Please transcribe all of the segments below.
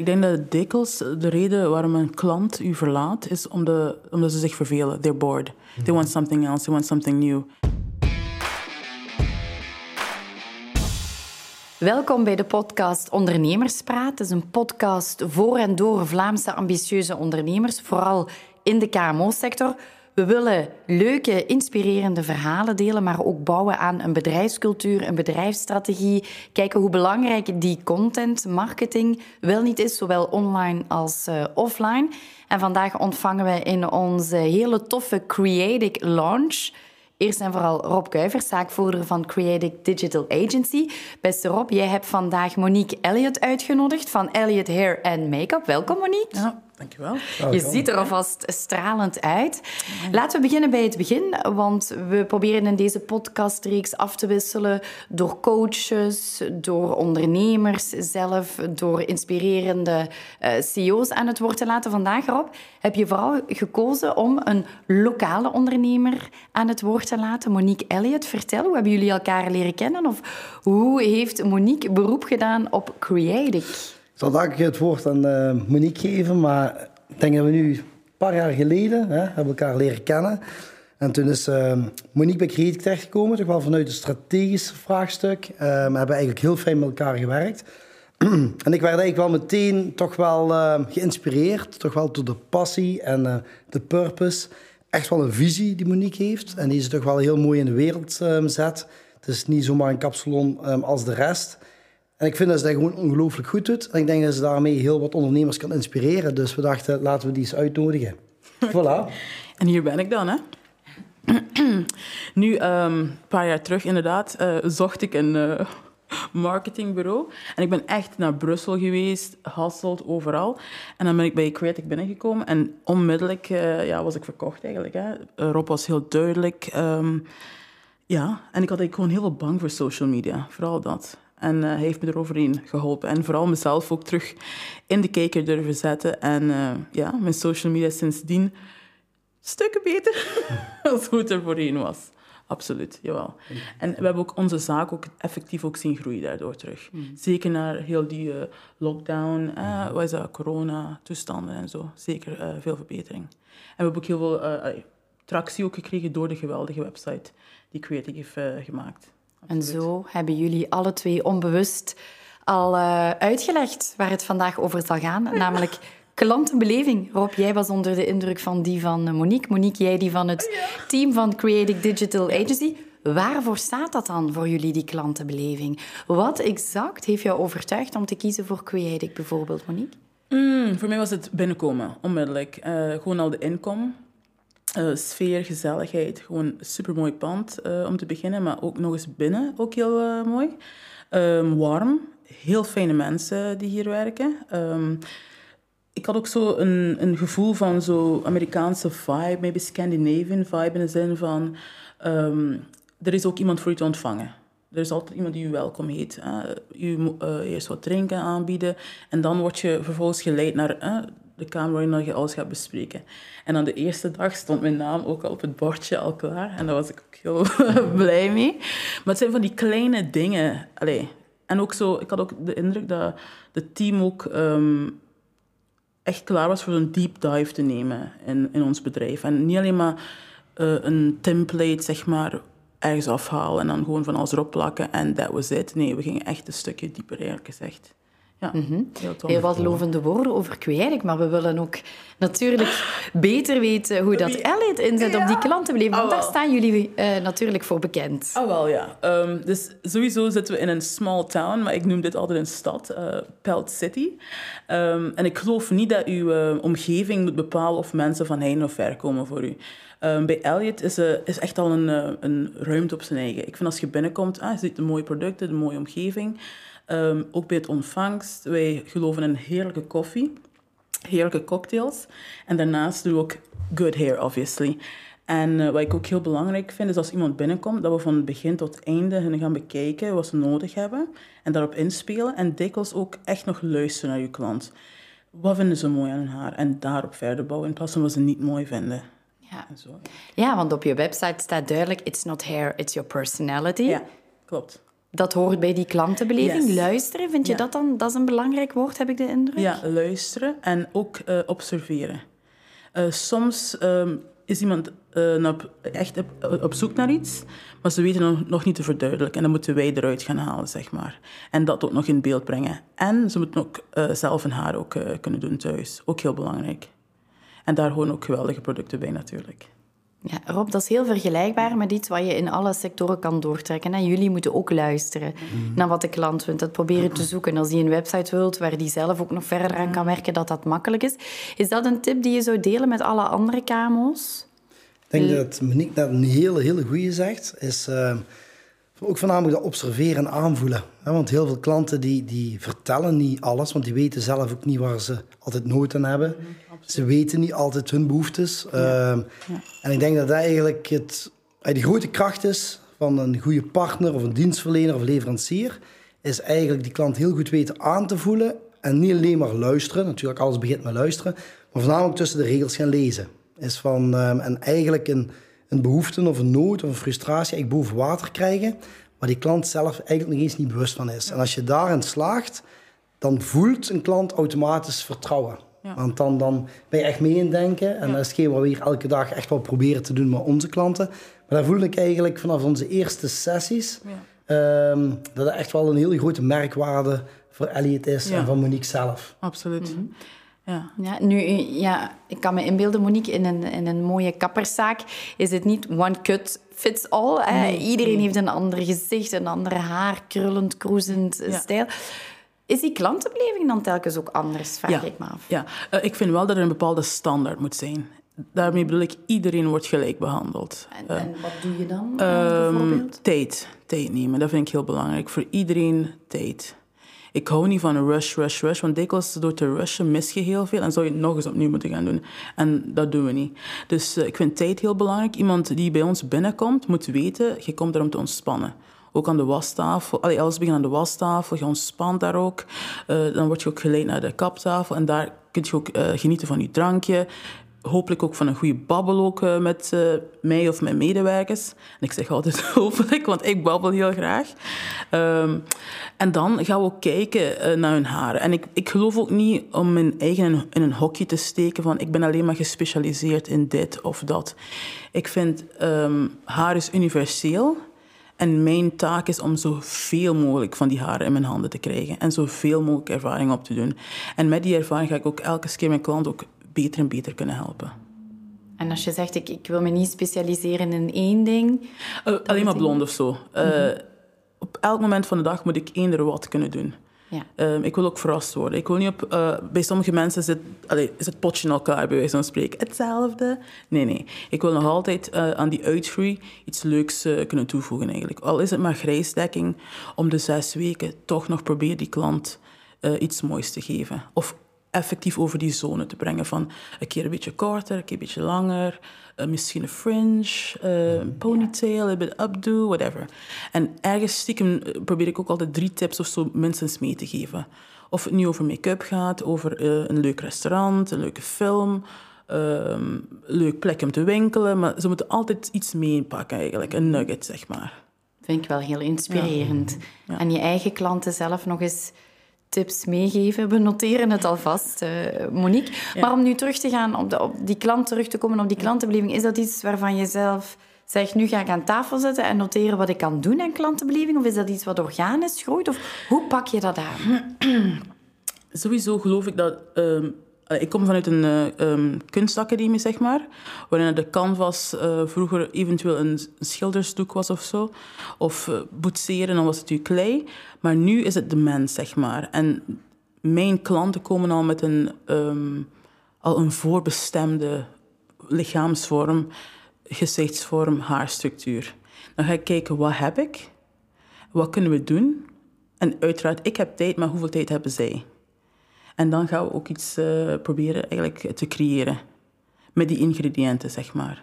Ik denk dat dikwijls de reden waarom een klant u verlaat is omdat, omdat ze zich vervelen. They're bored. They want something else. They want something new. Welkom bij de podcast Ondernemerspraat. Het is een podcast voor en door Vlaamse ambitieuze ondernemers, vooral in de KMO-sector. We willen leuke, inspirerende verhalen delen, maar ook bouwen aan een bedrijfscultuur, een bedrijfsstrategie. Kijken hoe belangrijk die content, marketing wel niet is, zowel online als uh, offline. En vandaag ontvangen we in onze hele toffe Creative Launch Eerst en vooral Rob Kuivers, zaakvoerder van Creative Digital Agency. Beste Rob, jij hebt vandaag Monique Elliott uitgenodigd van Elliott Hair and Makeup. Welkom Monique. Ja, dankjewel. Je ziet er alvast stralend uit. Laten we beginnen bij het begin, want we proberen in deze podcastreeks af te wisselen door coaches, door ondernemers zelf, door inspirerende uh, CEO's aan het woord te laten. Vandaag, Rob, heb je vooral gekozen om een lokale ondernemer aan het woord te laten, Monique Elliott. Vertel, hoe hebben jullie elkaar leren kennen? Of hoe heeft Monique beroep gedaan op Creative? Ik zal dadelijk het woord aan uh, Monique geven, maar ik denk dat we nu een paar jaar geleden hè, hebben elkaar leren kennen. En toen is uh, Monique bij Creative terechtgekomen, toch wel vanuit een strategisch vraagstuk. Uh, we hebben eigenlijk heel fijn met elkaar gewerkt. en ik werd eigenlijk wel meteen toch wel geïnspireerd, toch wel door de passie en de purpose. Echt wel een visie die Monique heeft en die ze toch wel heel mooi in de wereld zet. Het is niet zomaar een kapsalon als de rest. En ik vind dat ze dat gewoon ongelooflijk goed doet. En ik denk dat ze daarmee heel wat ondernemers kan inspireren. Dus we dachten, laten we die eens uitnodigen. voilà. En hier ben ik dan, hè? nu, um, een paar jaar terug inderdaad, uh, zocht ik een uh, marketingbureau. En ik ben echt naar Brussel geweest, Hasselt, overal. En dan ben ik bij Creative binnengekomen. En onmiddellijk uh, ja, was ik verkocht eigenlijk. Hè. Rob was heel duidelijk. Um, ja, en ik had eigenlijk gewoon heel veel bang voor social media. Vooral dat. En uh, hij heeft me eroverheen geholpen. En vooral mezelf ook terug in de kijker durven zetten. En uh, ja, mijn social media sindsdien stukken beter als hoe het er voorheen was. Absoluut, jawel. En we hebben ook onze zaak ook effectief ook zien groeien daardoor terug. Mm. Zeker naar heel die uh, lockdown, uh, wat is dat, corona-toestanden en zo. Zeker uh, veel verbetering. En we hebben ook heel veel tractie ook gekregen door de geweldige website die Creative heeft gemaakt. En zo hebben jullie alle twee onbewust al uh, uitgelegd waar het vandaag over zal gaan, namelijk klantenbeleving. Rob, jij was onder de indruk van die van Monique. Monique, jij die van het team van Creative Digital Agency. Waarvoor staat dat dan voor jullie, die klantenbeleving? Wat exact heeft jou overtuigd om te kiezen voor Creative bijvoorbeeld, Monique? Mm, voor mij was het binnenkomen, onmiddellijk. Uh, gewoon al de inkom. Uh, sfeer, gezelligheid, gewoon een supermooi pand uh, om te beginnen, maar ook nog eens binnen, ook heel uh, mooi. Um, warm, heel fijne mensen die hier werken. Um, ik had ook zo een, een gevoel van zo Amerikaanse vibe, maybe Scandinavian vibe in de zin van um, er is ook iemand voor u te ontvangen. Er is altijd iemand die u welkom heet. Hè. U eerst wat drinken aanbieden en dan word je vervolgens geleid naar de kamer waarin je alles gaat bespreken. En dan de eerste dag stond mijn naam ook al op het bordje al klaar. En daar was ik ook heel blij mee. Maar het zijn van die kleine dingen. Allee. En ook zo, ik had ook de indruk dat het team ook um, echt klaar was voor een deep dive te nemen in, in ons bedrijf. En niet alleen maar uh, een template, zeg maar, ergens afhalen en dan gewoon van alles erop plakken en that was it. Nee, we gingen echt een stukje dieper, eigenlijk gezegd. Ja, mm -hmm. heel, wat lovende woorden over Queric, maar we willen ook natuurlijk beter weten hoe dat Elliot inzet ja. op die klantenbeleving. Want oh, daar staan jullie uh, natuurlijk voor bekend. Oh wel, ja. Um, dus sowieso zitten we in een small town, maar ik noem dit altijd een stad, uh, Pelt City. Um, en ik geloof niet dat uw uh, omgeving moet bepalen of mensen van heen of ver komen voor u. Um, bij Elliot is, uh, is echt al een, uh, een ruimte op zijn eigen. Ik vind als je binnenkomt, ah, je ziet de mooie producten, de mooie omgeving. Um, ook bij het ontvangst. Wij geloven in heerlijke koffie, heerlijke cocktails. En daarnaast doen we ook good hair, obviously. En uh, wat ik ook heel belangrijk vind, is als iemand binnenkomt, dat we van begin tot einde hun gaan bekijken wat ze nodig hebben. En daarop inspelen. En dikwijls ook echt nog luisteren naar je klant. Wat vinden ze mooi aan hun haar? En daarop verder bouwen, in plaats van wat ze niet mooi vinden. Ja. ja, want op je website staat duidelijk: it's not hair, it's your personality. Ja, klopt. Dat hoort bij die klantenbeleving. Yes. Luisteren, vind je Ja. dat dan? Dat is een belangrijk woord, heb ik de indruk. Ja, luisteren en ook eh, observeren. Eh, soms ehm, is iemand eh, echt op, op zoek naar iets, maar ze weten nog, nog niet te verduidelijken. En dan moeten wij eruit gaan halen, zeg maar. En dat ook nog in beeld brengen. En ze moeten ook zelf een haar ook kunnen doen thuis. Ook heel belangrijk. En daar horen ook geweldige producten bij, natuurlijk. Ja, Rob, dat is heel vergelijkbaar met iets wat je in alle sectoren kan doortrekken. hè. Jullie moeten ook luisteren naar wat de klant vindt. Dat proberen te zoeken. Als hij een website wilt waar die zelf ook nog verder aan kan werken, dat dat makkelijk is. Is dat een tip die je zou delen met alle andere KMO's? Ik denk dat Monique net een hele, hele goede zegt. Is eh, ook voornamelijk dat observeren en aanvoelen. Want heel veel klanten die, die vertellen niet alles, want die weten zelf ook niet waar ze altijd nood aan hebben. Ze weten niet altijd hun behoeftes. Ehm, En ik denk dat dat eigenlijk het, eh, de grote kracht is van een goede partner of een dienstverlener of leverancier. Is eigenlijk die klant heel goed weten aan te voelen en niet alleen maar luisteren. Natuurlijk, alles begint met luisteren. Maar voornamelijk tussen de regels gaan lezen. Is van, ehm, en eigenlijk een, een behoefte of een nood of een frustratie eigenlijk boven water krijgen. Waar die klant zelf eigenlijk nog eens niet bewust van is. En als je daarin slaagt, dan voelt een klant automatisch vertrouwen. Ja. Want dan, dan ben je echt mee in denken. En Ja. dat is hetgeen wat we hier elke dag echt wel proberen te doen met onze klanten. Maar daar voelde ik eigenlijk vanaf onze eerste sessies... ehm, dat het echt wel een hele grote merkwaarde voor Elliot is Ja. en van Monique zelf. Absoluut. Ja. Ja, nu, ja, ik kan me inbeelden, Monique, in een, in een mooie kapperszaak is het niet one cut fits all. Iedereen heeft een ander gezicht, een andere haar, krullend, kroezend eh, Ja. stijl. Is die klantenbeleving dan telkens ook anders, vraag ik me af. Ja, Eh, ik vind wel dat er een bepaalde standaard moet zijn. Daarmee bedoel ik, iedereen wordt gelijk behandeld. En, en wat doe je dan, eh, Ehm, bijvoorbeeld? tijd. Tijd nemen, dat vind ik heel belangrijk. Voor iedereen tijd. Ik hou niet van rush, rush, rush. Want dikwijls door te rushen mis je heel veel. En zou je het nog eens opnieuw moeten gaan doen. En dat doen we niet. Dus eh, ik vind tijd heel belangrijk. Iemand die bij ons binnenkomt, moet weten... je komt er om te ontspannen. Ook aan de wastafel. Allee, alles begint aan de wastafel. Je ontspant daar ook. Eh, dan word je ook geleid naar de kaptafel. En daar kun je ook eh, genieten van je drankje. Hopelijk ook van een goede babbel ook eh, met eh, mij of mijn medewerkers. En ik zeg altijd hopelijk, want ik babbel heel graag. Ehm, en dan gaan we ook kijken eh, naar hun haren. En ik, ik geloof ook niet om mijn eigen in, een hokje te steken van ik ben alleen maar gespecialiseerd in dit of dat. Ik vind ehm, haar is universeel. En mijn taak is om zoveel mogelijk van die haren in mijn handen te krijgen. En zoveel mogelijk ervaring op te doen. En met die ervaring ga ik ook elke keer mijn klant ook beter en beter kunnen helpen. En als je zegt, ik, ik wil me niet specialiseren in één ding... Eh, alleen maar blond of zo. Eh, Op elk moment van de dag moet ik eender wat kunnen doen. Ja. Ehm, ik wil ook verrast worden. Ik wil niet op... eh, bij sommige mensen allee, is het potje in elkaar, bij wijze van spreken. Hetzelfde. Nee, nee. Ik wil nog altijd aan die uitgroei iets leuks kunnen toevoegen, eigenlijk. Al is het maar grijsdekking, om de zes weken toch nog probeer die klant iets moois te geven. Of effectief over die zone te brengen. Van een keer een beetje korter, een keer een beetje langer. eh, misschien een fringe, eh, een ponytail, een bit updo, whatever. En ergens stiekem eh, probeer ik ook altijd drie tips of zo minstens mee te geven. Of het nu over make-up gaat, over een leuk restaurant, een leuke film... een leuk plek om te winkelen. Maar ze moeten altijd iets meepakken eigenlijk. Een nugget, zeg maar. Vind ik wel heel inspirerend. En je eigen klanten zelf nog eens tips meegeven. We noteren het alvast, eh, Monique. Maar om nu terug te gaan op, de, op die klant terug te komen, op die klantenbeleving, is dat iets waarvan je zelf zegt, nu ga ik aan tafel zitten en noteren wat ik kan doen aan klantenbeleving? Of is dat iets wat organisch groeit? Of hoe pak je dat aan? Sowieso geloof ik dat... ehm, eh, ik kom vanuit een eh, ehm, kunstacademie, zeg maar. Waarin de canvas eh, vroeger eventueel een schildersdoek was of zo. Of eh, boetseren, dan was het natuurlijk klei. Maar nu is het de mens, zeg maar. En mijn klanten komen al met een, ehm, al een voorbestemde lichaamsvorm, gezichtsvorm, haarstructuur. Dan ga ik kijken, wat heb ik? Wat kunnen we doen? En uiteraard, ik heb tijd, maar hoeveel tijd hebben zij? En dan gaan we ook iets eh, proberen eigenlijk te creëren. Met die ingrediënten, zeg maar.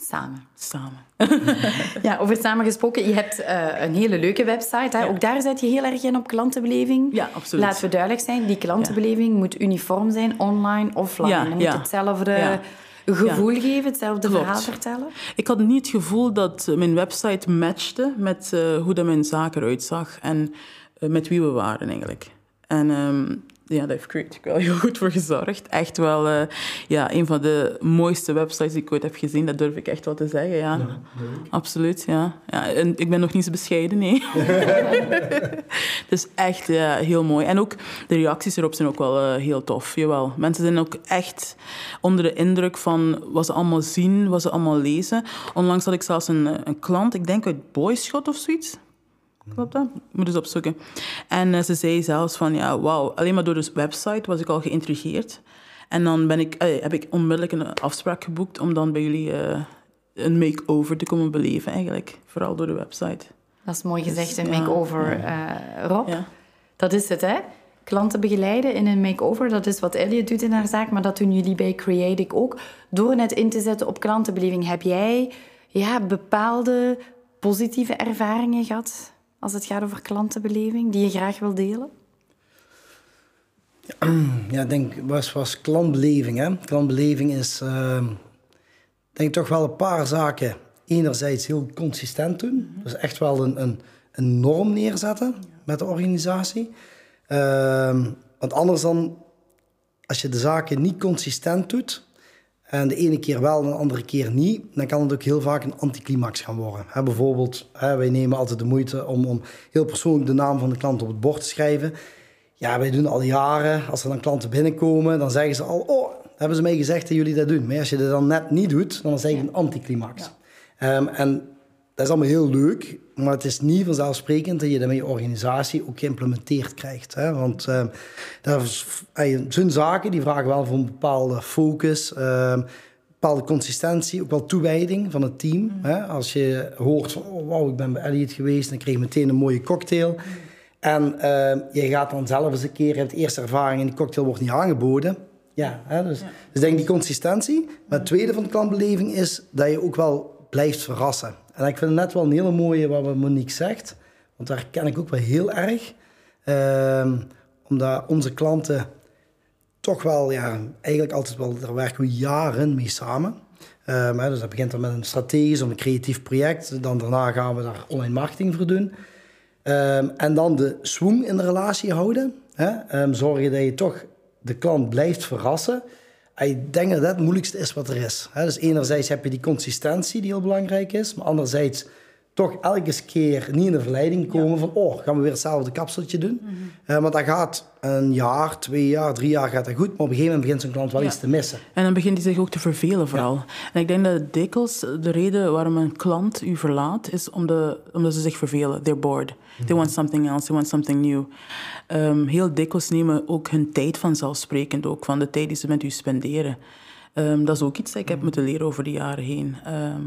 Samen. Samen. Ja, over samen gesproken, je hebt eh, een hele leuke website. Hè? Ook daar zet je heel erg in op klantenbeleving. Ja, absoluut. Laten we duidelijk zijn, die klantenbeleving moet uniform zijn, online, offline. Ja, er moet hetzelfde gevoel geven, hetzelfde Klopt. verhaal vertellen? Ik had niet het gevoel dat eh, mijn website matchte met hoe dat mijn zaak eruit zag en met wie we waren eigenlijk. En ehm, ja, daar heeft Creative wel heel goed voor gezorgd. Echt wel eh, ja, een van de mooiste websites die ik ooit heb gezien. Dat durf ik echt wel te zeggen, ja. Absoluut, ja. ja. En ik ben nog niet zo bescheiden, nee. dus echt ja, heel mooi. En ook de reacties erop zijn ook wel eh, heel tof, jawel. Mensen zijn ook echt onder de indruk van wat ze allemaal zien, wat ze allemaal lezen. Onlangs had ik zelfs een, eh, een klant, ik denk uit Boyschot of zoiets. Klopt dat? Moet eens opzoeken. En eh, ze zei zelfs van, ja, wauw, alleen maar door de website was ik al geïntrigeerd. En dan ben ik, eh, heb ik onmiddellijk een afspraak geboekt om dan bij jullie eh, een make-over te komen beleven, eigenlijk. Vooral door de website. Dat is mooi gezegd, een make-over, Rob. Ja. Dat is het, hè? Klanten begeleiden in een make-over, dat is wat Elliot doet in haar zaak, maar dat doen jullie bij Creatic ook. Door het in te zetten op klantenbeleving, heb jij ja, bepaalde positieve ervaringen gehad als het gaat over klantenbeleving, die je graag wil delen? Ja, ik denk, was, was klantbeleving. Hè? Klantbeleving is, eh, denk toch wel een paar zaken. Enerzijds heel consistent doen. Dus echt wel een, een, een norm neerzetten met de organisatie. Ehm, want anders dan, als je de zaken niet consistent doet... en de ene keer wel en de andere keer niet... dan kan het ook heel vaak een anticlimax gaan worden. Bijvoorbeeld, hè, wij nemen altijd de moeite om, om heel persoonlijk de naam van de klant op het bord te schrijven... Ja, wij doen al jaren, als er dan klanten binnenkomen, dan zeggen ze al, oh, hebben ze mij gezegd dat jullie dat doen. Maar als je dat dan net niet doet, dan is het eigenlijk een anticlimax. Ehm, en dat is allemaal heel leuk, maar het is niet vanzelfsprekend dat je dat met je organisatie ook geïmplementeerd krijgt. Hè? Want ehm dat is, eh, zo'n zaken die vragen wel voor een bepaalde focus, ehm, bepaalde consistentie, ook wel toewijding van het team. Hè? Als je hoort van, oh, wauw, ik ben bij Elliot geweest en ik kreeg meteen een mooie cocktail. En eh, je gaat dan zelf eens een keer, je hebt eerste ervaring en die cocktail wordt niet aangeboden. Ja, hè, dus, dus ik denk die consistentie. Maar het tweede van de klantbeleving is dat je ook wel blijft verrassen. En ik vind het net wel een hele mooie wat Monique zegt. Want daar ken ik ook wel heel erg. Ehm, omdat onze klanten toch wel, ja, eigenlijk altijd wel, daar werken we jaren mee samen. Ehm, dus dat begint dan met een strategisch een creatief project. Dan daarna gaan we daar online marketing voor doen. Ehm, en dan de swing in de relatie houden. Hè? Ehm, zorgen dat je toch de klant blijft verrassen. Ik denk dat dat het moeilijkste is wat er is. Dus enerzijds heb je die consistentie die heel belangrijk is. Maar anderzijds toch elke keer niet in de verleiding komen van... oh, gaan we weer hetzelfde kapseltje doen? Eh, maar dat gaat een jaar, twee jaar, drie jaar gaat dat goed. Maar op een gegeven moment begint zo'n klant wel Ja. iets te missen. En dan begint hij zich ook te vervelen vooral. En ik denk dat dikwijls de reden waarom een klant u verlaat, is om de, omdat ze zich vervelen. They're bored. They want something else. They want something new. Ehm, heel dikwijls nemen ook hun tijd vanzelfsprekend ook, van de tijd die ze met u spenderen. Ehm, dat is ook iets dat ik heb moeten leren over de jaren heen. Ehm,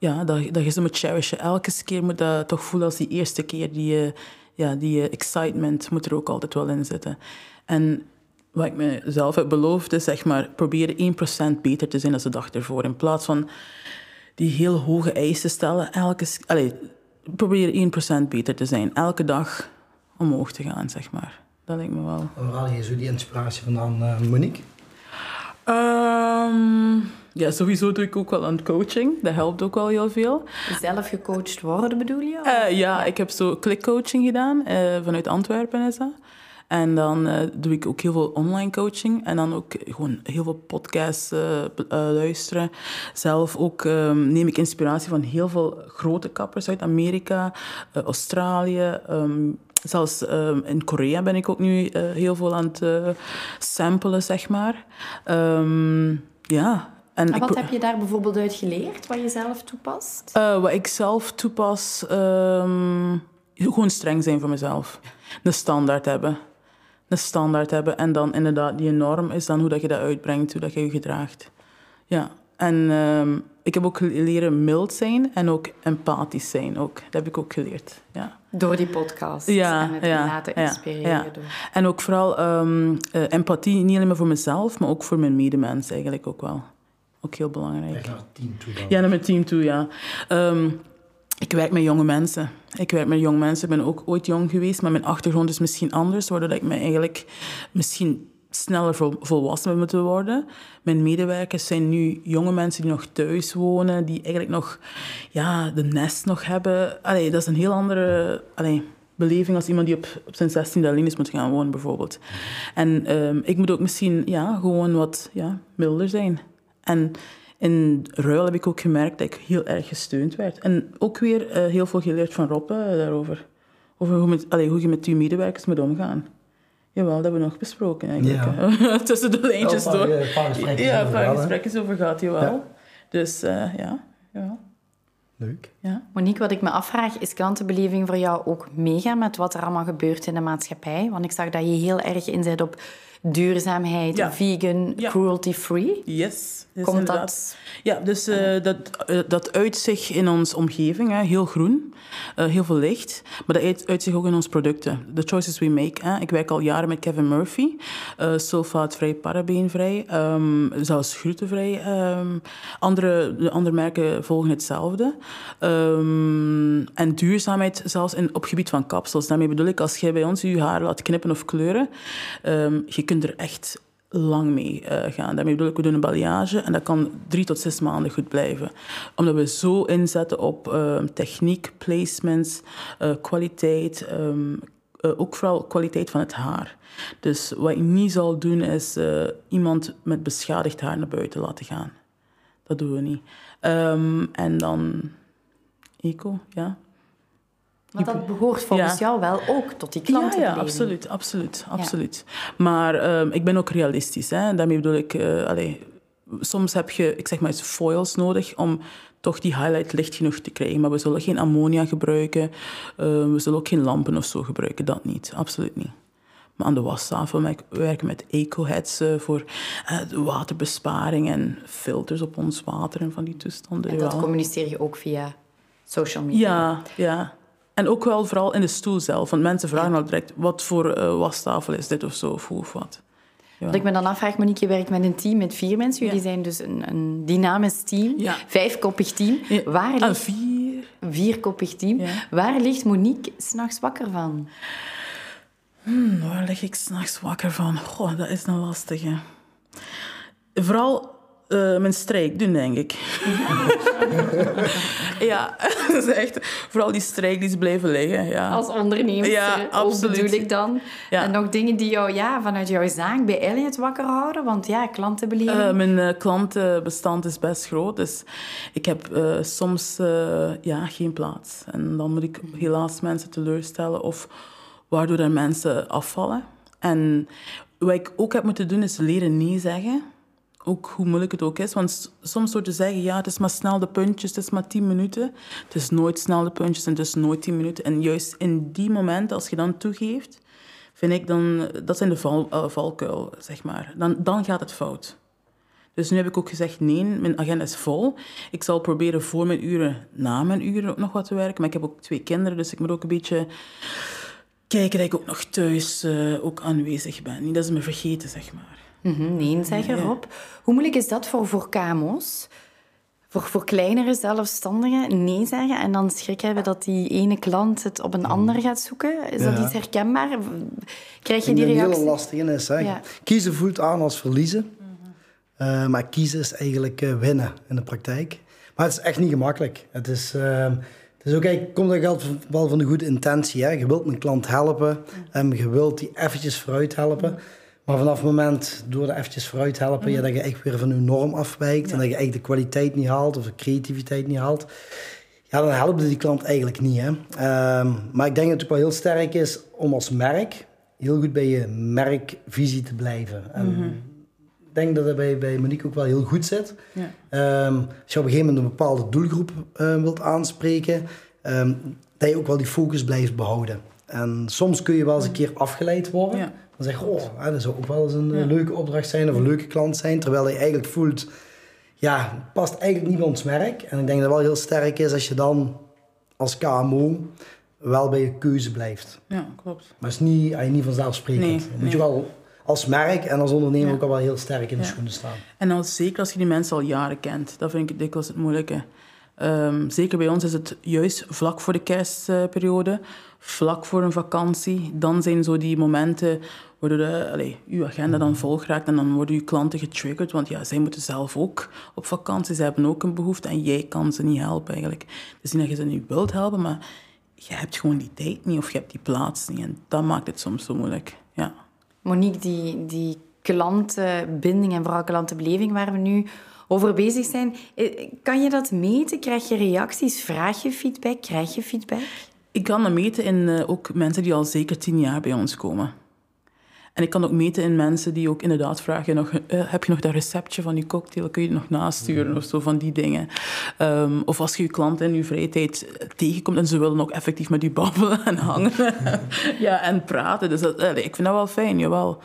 ja, dat, dat je ze moet cherishen. Elke keer moet dat toch voelen als die eerste keer. Die, eh, ja, die eh, excitement moet er ook altijd wel in zitten. En wat ik mezelf heb beloofd is, zeg maar, proberen 1% beter te zijn dan de dag ervoor. In plaats van die heel hoge eisen stellen. Elke, allee, probeer 1% beter te zijn. Elke dag omhoog te gaan, zeg maar. Dat lijkt me wel. Waar haal je zo die inspiratie vandaan, eh, Monique? Ehm, ja, sowieso doe ik ook wel aan coaching. Dat helpt ook wel heel veel. Zelf gecoacht worden, bedoel je? Eh, ja, ik heb zo klikcoaching gedaan. eh, vanuit Antwerpen is dat. En dan eh, doe ik ook heel veel online coaching. En dan ook gewoon heel veel podcasts eh, eh, luisteren. Zelf ook ehm, neem ik inspiratie van heel veel grote kappers uit Amerika, Australië. ehm, zelfs ehm, in Korea ben ik ook nu heel veel aan het samplen, zeg maar. Ja. En wat heb je daar bijvoorbeeld uit geleerd, wat je zelf toepast? wat ik zelf toepas, gewoon streng zijn voor mezelf. De standaard hebben. De standaard hebben. En dan inderdaad, die norm is dan hoe dat je dat uitbrengt, hoe dat je je gedraagt. Ja. En ehm, ik heb ook leren mild zijn en ook empathisch zijn. Ook. Dat heb ik ook geleerd. Ja. Door die podcast Ja, en het ja, laten inspireren. ja. Door. En ook vooral ehm, eh, empathie, niet alleen maar voor mezelf, maar ook voor mijn medemens eigenlijk ook wel. Ook heel belangrijk. Naar het team toe dan. Ja, naar mijn team toe, ja. Ehm, ik werk met jonge mensen. Ik werk met jonge mensen. Ik ben ook ooit jong geweest, maar mijn achtergrond is misschien anders, waardoor ik me eigenlijk misschien sneller vol, volwassen moeten worden. Mijn medewerkers zijn nu jonge mensen die nog thuis wonen, die eigenlijk nog ja, de nest nog hebben. Allee, dat is een heel andere allee, beleving als iemand die op, op zijn 16e alleen is moet gaan wonen, bijvoorbeeld. En ehm, ik moet ook misschien ja, gewoon wat ja, milder zijn. En in ruil heb ik ook gemerkt dat ik heel erg gesteund werd. En ook weer eh, heel veel geleerd van Rob eh, daarover. Over hoe, met, allee, hoe je met je medewerkers moet omgaan. Jawel, dat hebben we nog besproken eigenlijk. Tussen de lijntjes Ja, een paar- door. paar ja, over een paar gehad, hè. gesprekjes over gehad, jawel. Ja. Dus eh, ja, ja, Leuk. ja. Monique, wat ik me afvraag, is klantenbeleving voor jou ook meegaan met wat er allemaal gebeurt in de maatschappij? Want ik zag dat je heel erg inzet op duurzaamheid, Ja. vegan, Ja. cruelty-free. Yes. Komt inderdaad. dat... Ja, dus eh, dat, eh, dat uit zich in onze omgeving, hè, heel groen, eh, heel veel licht. Maar dat uit, uit zich ook in onze producten. The choices we make. Hè. Ik werk al jaren met Kevin Murphy. sulfaatvrij, parabeenvrij, ehm, zelfs glutenvrij. ehm andere, de andere merken volgen hetzelfde. Ehm, en duurzaamheid zelfs in, op gebied van kapsels. Daarmee bedoel ik, als jij bij ons je haar laat knippen of kleuren, je kunt er echt lang mee eh, gaan. Daarmee bedoel ik, we doen een balayage en dat kan drie tot zes maanden goed blijven. Omdat we zo inzetten op ehm, techniek, placements, eh, kwaliteit, ehm, eh, ook vooral kwaliteit van het haar. Dus wat ik niet zal doen, is iemand met beschadigd haar naar buiten laten gaan. Dat doen we niet. Ehm, en dan eco, ja. Dat behoort volgens Ja. jou wel ook tot die Ja, klantenbeleving. ja, absoluut, absoluut, absoluut. Maar ehm, ik ben ook realistisch. Hè? Daarmee bedoel ik, eh, soms heb je, ik zeg maar eens, foils nodig om toch die highlight licht genoeg te krijgen. Maar we zullen geen ammonia gebruiken, eh, we zullen ook geen lampen of zo gebruiken, dat niet, absoluut niet. Maar aan de wastafel we werken met eco-heads eh, voor eh, waterbesparing en filters op ons water en van die toestanden. En dat communiceer je ook via social media. Ja, ja. En ook wel vooral in de stoel zelf. Want mensen vragen al direct, wat voor eh, wastafel is dit of zo, of hoe of wat. Wat ik me dan afvraag, Monique, je werkt met een team met vier mensen. Jullie Ja. zijn dus een, een dynamisch team. Ja. Vijfkoppig team. Waar En ligt... vier. Vierkoppig team. Waar ligt Monique s'nachts wakker van? Hm, waar lig ik s'nachts wakker van? Goh, dat is een lastige. Vooral eh, mijn strijk doen, denk ik. ja, dat is echt... Vooral die strijk die is blijven liggen, ja. Als ondernemer, Ja, absoluut. bedoel ik dan. Ja. En nog dingen die jou ja, vanuit jouw zaak bij Elliot wakker houden? Want ja, klantenbeleving. Eh, mijn eh, klantenbestand is best groot, dus ik heb soms ja, geen plaats. En dan moet ik helaas mensen teleurstellen of waardoor er mensen afvallen. En wat ik ook heb moeten doen, is leren nee zeggen. Ook hoe moeilijk het ook is. Want soms door te zeggen, ja, het is maar snel de puntjes, het is maar tien minuten. Het is nooit snel de puntjes en het is nooit tien minuten. En juist in die momenten, als je dan toegeeft, vind ik dan... Dat zijn de eh, valkuil, zeg maar. Dan, dan gaat het fout. Dus nu heb ik ook gezegd, nee, mijn agenda is vol. Ik zal proberen voor mijn uren, na mijn uren ook nog wat te werken. Maar ik heb ook twee kinderen, dus ik moet ook een beetje kijken dat ik ook nog thuis eh, ook aanwezig ben. Niet dat ze me vergeten, zeg maar. Mhm, nee zeggen, Rob. Hoe moeilijk is dat voor, voor KMO's? Voor, voor kleinere zelfstandigen nee zeggen en dan schrik hebben dat die ene klant het op een ander gaat zoeken? Is dat iets herkenbaar? Krijg je die denk dat reactie? heel lastig is. Hè. Ja. Kiezen voelt aan als verliezen. Eh, maar kiezen is eigenlijk eh, winnen in de praktijk. Maar het is echt niet gemakkelijk. Het is, het is ook eigenlijk, komt dat geld wel van de goede intentie. Hè. Je wilt een klant helpen. en je wilt die eventjes vooruit helpen. Maar vanaf het moment, door de eventjes vooruit helpen... ja, dat je echt weer van je norm afwijkt. En dat je eigenlijk de kwaliteit niet haalt of de creativiteit niet haalt. Ja, dan helpt die klant eigenlijk niet. Hè. Ehm, maar ik denk dat het ook wel heel sterk is om als merk heel goed bij je merkvisie te blijven. En Ik denk dat dat bij, bij Monique ook wel heel goed zit. Ja. Ehm, als je op een gegeven moment een bepaalde doelgroep eh, wilt aanspreken, ehm, dat je ook wel die focus blijft behouden. En soms kun je wel eens een keer afgeleid worden. Ja. Dan zeg je, oh, dat zou ook wel eens een eh, Ja. leuke opdracht zijn of een leuke klant zijn. Terwijl je eigenlijk voelt, ja, het past eigenlijk niet bij ons merk. En ik denk dat het wel heel sterk is als je dan als KMO wel bij je keuze blijft. Ja, klopt. Maar het is niet, eh, niet vanzelfsprekend. Nee, moet je wel als merk en als ondernemer Ja. ook al wel heel sterk in de Ja. schoenen staan. En dan zeker als je die mensen al jaren kent. Dat vind ik dikwijls het moeilijke. Ehm, zeker bij ons is het juist vlak voor de kerstperiode, vlak voor een vakantie. Dan zijn zo die momenten waardoor de, allez, uw agenda dan vol raakt en dan worden uw klanten getriggerd. Want ja, zij moeten zelf ook op vakantie, ze hebben ook een behoefte en jij kan ze niet helpen eigenlijk. Dus niet dat je ze niet wilt helpen, maar je hebt gewoon die tijd niet of je hebt die plaats niet. En dat maakt het soms zo moeilijk, ja. Monique, die, die klantenbinding en vooral klantenbeleving waar we nu over bezig zijn, eh, kan je dat meten? Krijg je reacties? Vraag je feedback? Krijg je feedback? Ik kan dat meten in uh, ook mensen die al zeker tien jaar bij ons komen. En ik kan ook meten in mensen die ook inderdaad vragen: nog, uh, heb je nog dat receptje van je cocktail? Kun je het nog nasturen of zo van die dingen? Um, of als je je klant in je vrije tijd tegenkomt en ze willen ook effectief met je babbelen en hangen ja, en praten. Dus dat, ik vind dat wel fijn, jawel.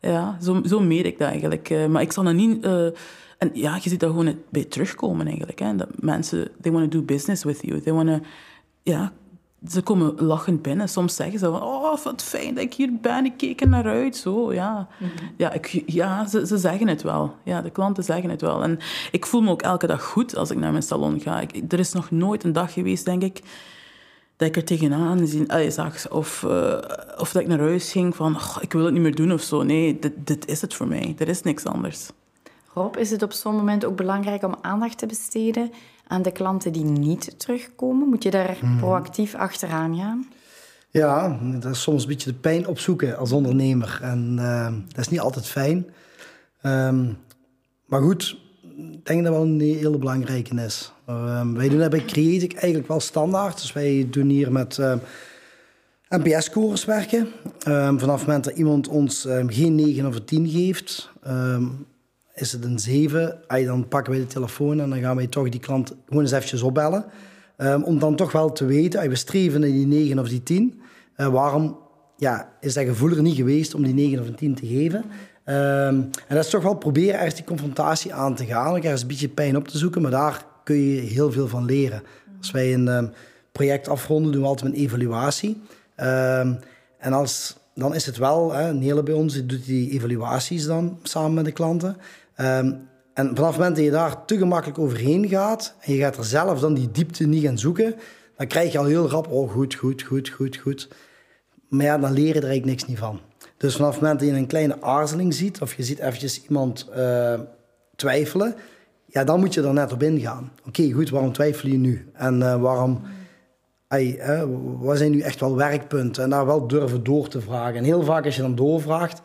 Ja, zo, zo meet ik dat eigenlijk. Maar ik zal dat niet. En ja, je ziet dat gewoon bij terugkomen eigenlijk. Hè? Dat mensen, they want to do business with you. They want to ja, ze komen lachend binnen. Soms zeggen ze van, oh, wat fijn dat ik hier ben, ik keek er naar uit. Zo, ja. Mhm. Ja, ik, ja ze, ze zeggen het wel. Ja, de klanten zeggen het wel. En ik voel me ook elke dag goed als ik naar mijn salon ga. Ik, er is nog nooit een dag geweest, denk ik, dat ik er tegenaan zien, allee, zag. Of, uh, of dat ik naar huis ging van, oh, ik wil het niet meer doen of zo. Nee, dit, dit is het voor mij. Er is niks anders. Rob, is het op zo'n moment ook belangrijk om aandacht te besteden aan de klanten die niet terugkomen? Moet je daar mhm. proactief achteraan gaan? Ja, dat is soms een beetje de pijn opzoeken als ondernemer. En uh, dat is niet altijd fijn. Um, maar goed, ik denk dat wel een hele belangrijke is. Um, wij doen dat bij Creative eigenlijk wel standaard. Dus wij doen hier met uh, NPS-scores werken. Um, vanaf het moment dat iemand ons geen 9 of een 10 geeft, is het een 7, dan pakken wij de telefoon en dan gaan wij toch die klant gewoon eens eventjes opbellen. Um, om dan toch wel te weten, we streven naar die 9 of die 10. Uh, eh, waarom ja, is dat gevoel er niet geweest om die 9 of een 10 te geven? Um, en dat is toch wel proberen ergens die confrontatie aan te gaan. Ergens een beetje pijn op te zoeken, maar daar kun je heel veel van leren. Als wij een um, project afronden, doen we altijd een evaluatie. en als, dan is het wel, hè, een hele bij ons doet die evaluaties dan samen met de klanten. Um, en vanaf het moment dat je daar te gemakkelijk overheen gaat en je gaat er zelf dan die diepte niet gaan zoeken, dan krijg je al heel rap, oh goed, goed, goed, goed, goed. Maar ja, dan leer je er eigenlijk niks niet van. Dus vanaf het moment dat je een kleine aarzeling ziet, of je ziet eventjes iemand uh, twijfelen, ja, dan moet je er net op ingaan. Oké, goed, waarom twijfel je nu? En uh, waarom, uh, wat zijn nu echt wel werkpunten? En daar wel durven door te vragen. En heel vaak als je dan doorvraagt,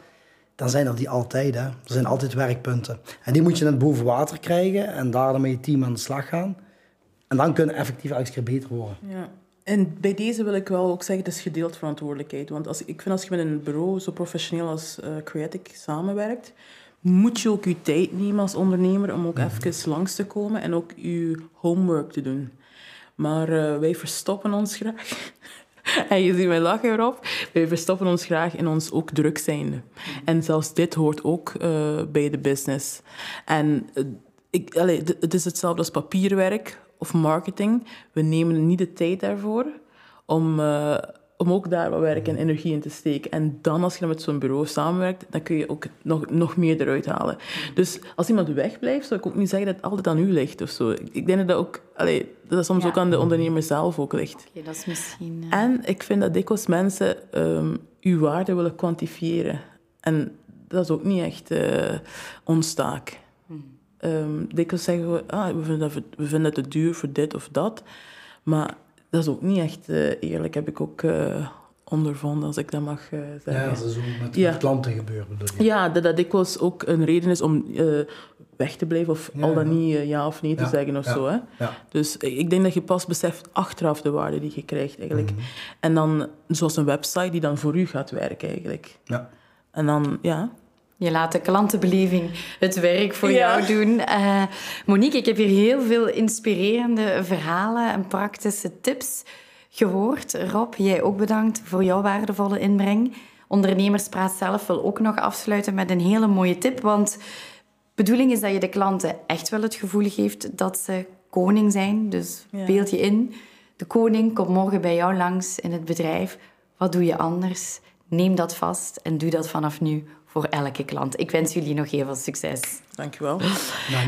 dan zijn er die altijd. Hè. Er zijn altijd werkpunten. En die moet je net boven water krijgen en daar dan met je team aan de slag gaan. En dan kunnen effectief elke keer beter worden. Ja. En bij deze wil ik wel ook zeggen, het is gedeeld verantwoordelijkheid. Want als, ik vind als je met een bureau zo professioneel als uh, Creatic samenwerkt, moet je ook je tijd nemen als ondernemer om ook mm even langs te komen en ook je homework te doen. Maar uh, wij verstoppen ons graag. en je ziet mij lachen erop. Wij verstoppen ons graag in ons ook druk zijnde. En zelfs dit hoort ook uh, bij de business. En uh, ik, het is hetzelfde als papierwerk of marketing. We nemen niet de tijd daarvoor om... Om ook daar wat werk en energie in te steken. En dan, als je dan met zo'n bureau samenwerkt, dan kun je ook nog, nog meer eruit halen. Dus als iemand wegblijft, zou ik ook niet zeggen dat het altijd aan u ligt of zo. Ik denk dat dat ook, allee, dat, dat soms ook aan de ondernemer zelf ook ligt. Oké, dat is misschien... Uh... En ik vind dat dikwijls mensen um, uw waarde willen kwantifiëren. En dat is ook niet echt uh, ons taak. Hmm. Um, dikwijls zeggen we, ah, we, vinden dat, we vinden het te duur voor dit of dat. Maar dat is ook niet echt uh, eerlijk, heb ik ook uh, ondervonden, als ik dat mag uh, zeggen. Ja, dat is zo met, ja. klanten gebeurt, bedoel je? Ja, dat dat dikwijls ook een reden is om weg te blijven of al dan niet ja of nee te zeggen of zo. Hè? Dus ik denk dat je pas beseft achteraf de waarde die je krijgt eigenlijk. Mm -hmm. En dan, zoals een website die dan voor u gaat werken eigenlijk. Ja. En dan, ja, je laat de klantenbeleving het werk voor jou doen. Uh, Monique, ik heb hier heel veel inspirerende verhalen en praktische tips gehoord. Rob, jij ook bedankt voor jouw waardevolle inbreng. Ondernemerspraat zelf wil ook nog afsluiten met een hele mooie tip. Want de bedoeling is dat je de klanten echt wel het gevoel geeft dat ze koning zijn. Dus beeld je in. De koning komt morgen bij jou langs in het bedrijf. Wat doe je anders? Neem dat vast en doe dat vanaf nu voor elke klant. Ik wens jullie nog heel veel succes. Dankjewel.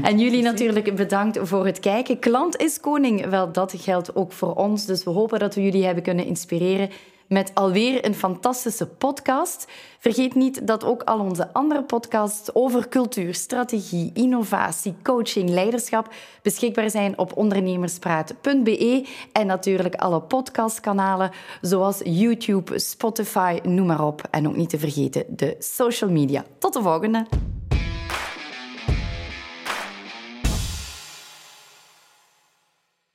En jullie natuurlijk bedankt voor het kijken. Klant is koning. Wel, dat geldt ook voor ons. Dus we hopen dat we jullie hebben kunnen inspireren met alweer een fantastische podcast. Vergeet niet dat ook al onze andere podcasts over cultuur, strategie, innovatie, coaching, leiderschap beschikbaar zijn op ondernemerspraat.be en natuurlijk alle podcastkanalen zoals YouTube, Spotify, noem maar op. En ook niet te vergeten de social media. Tot de volgende!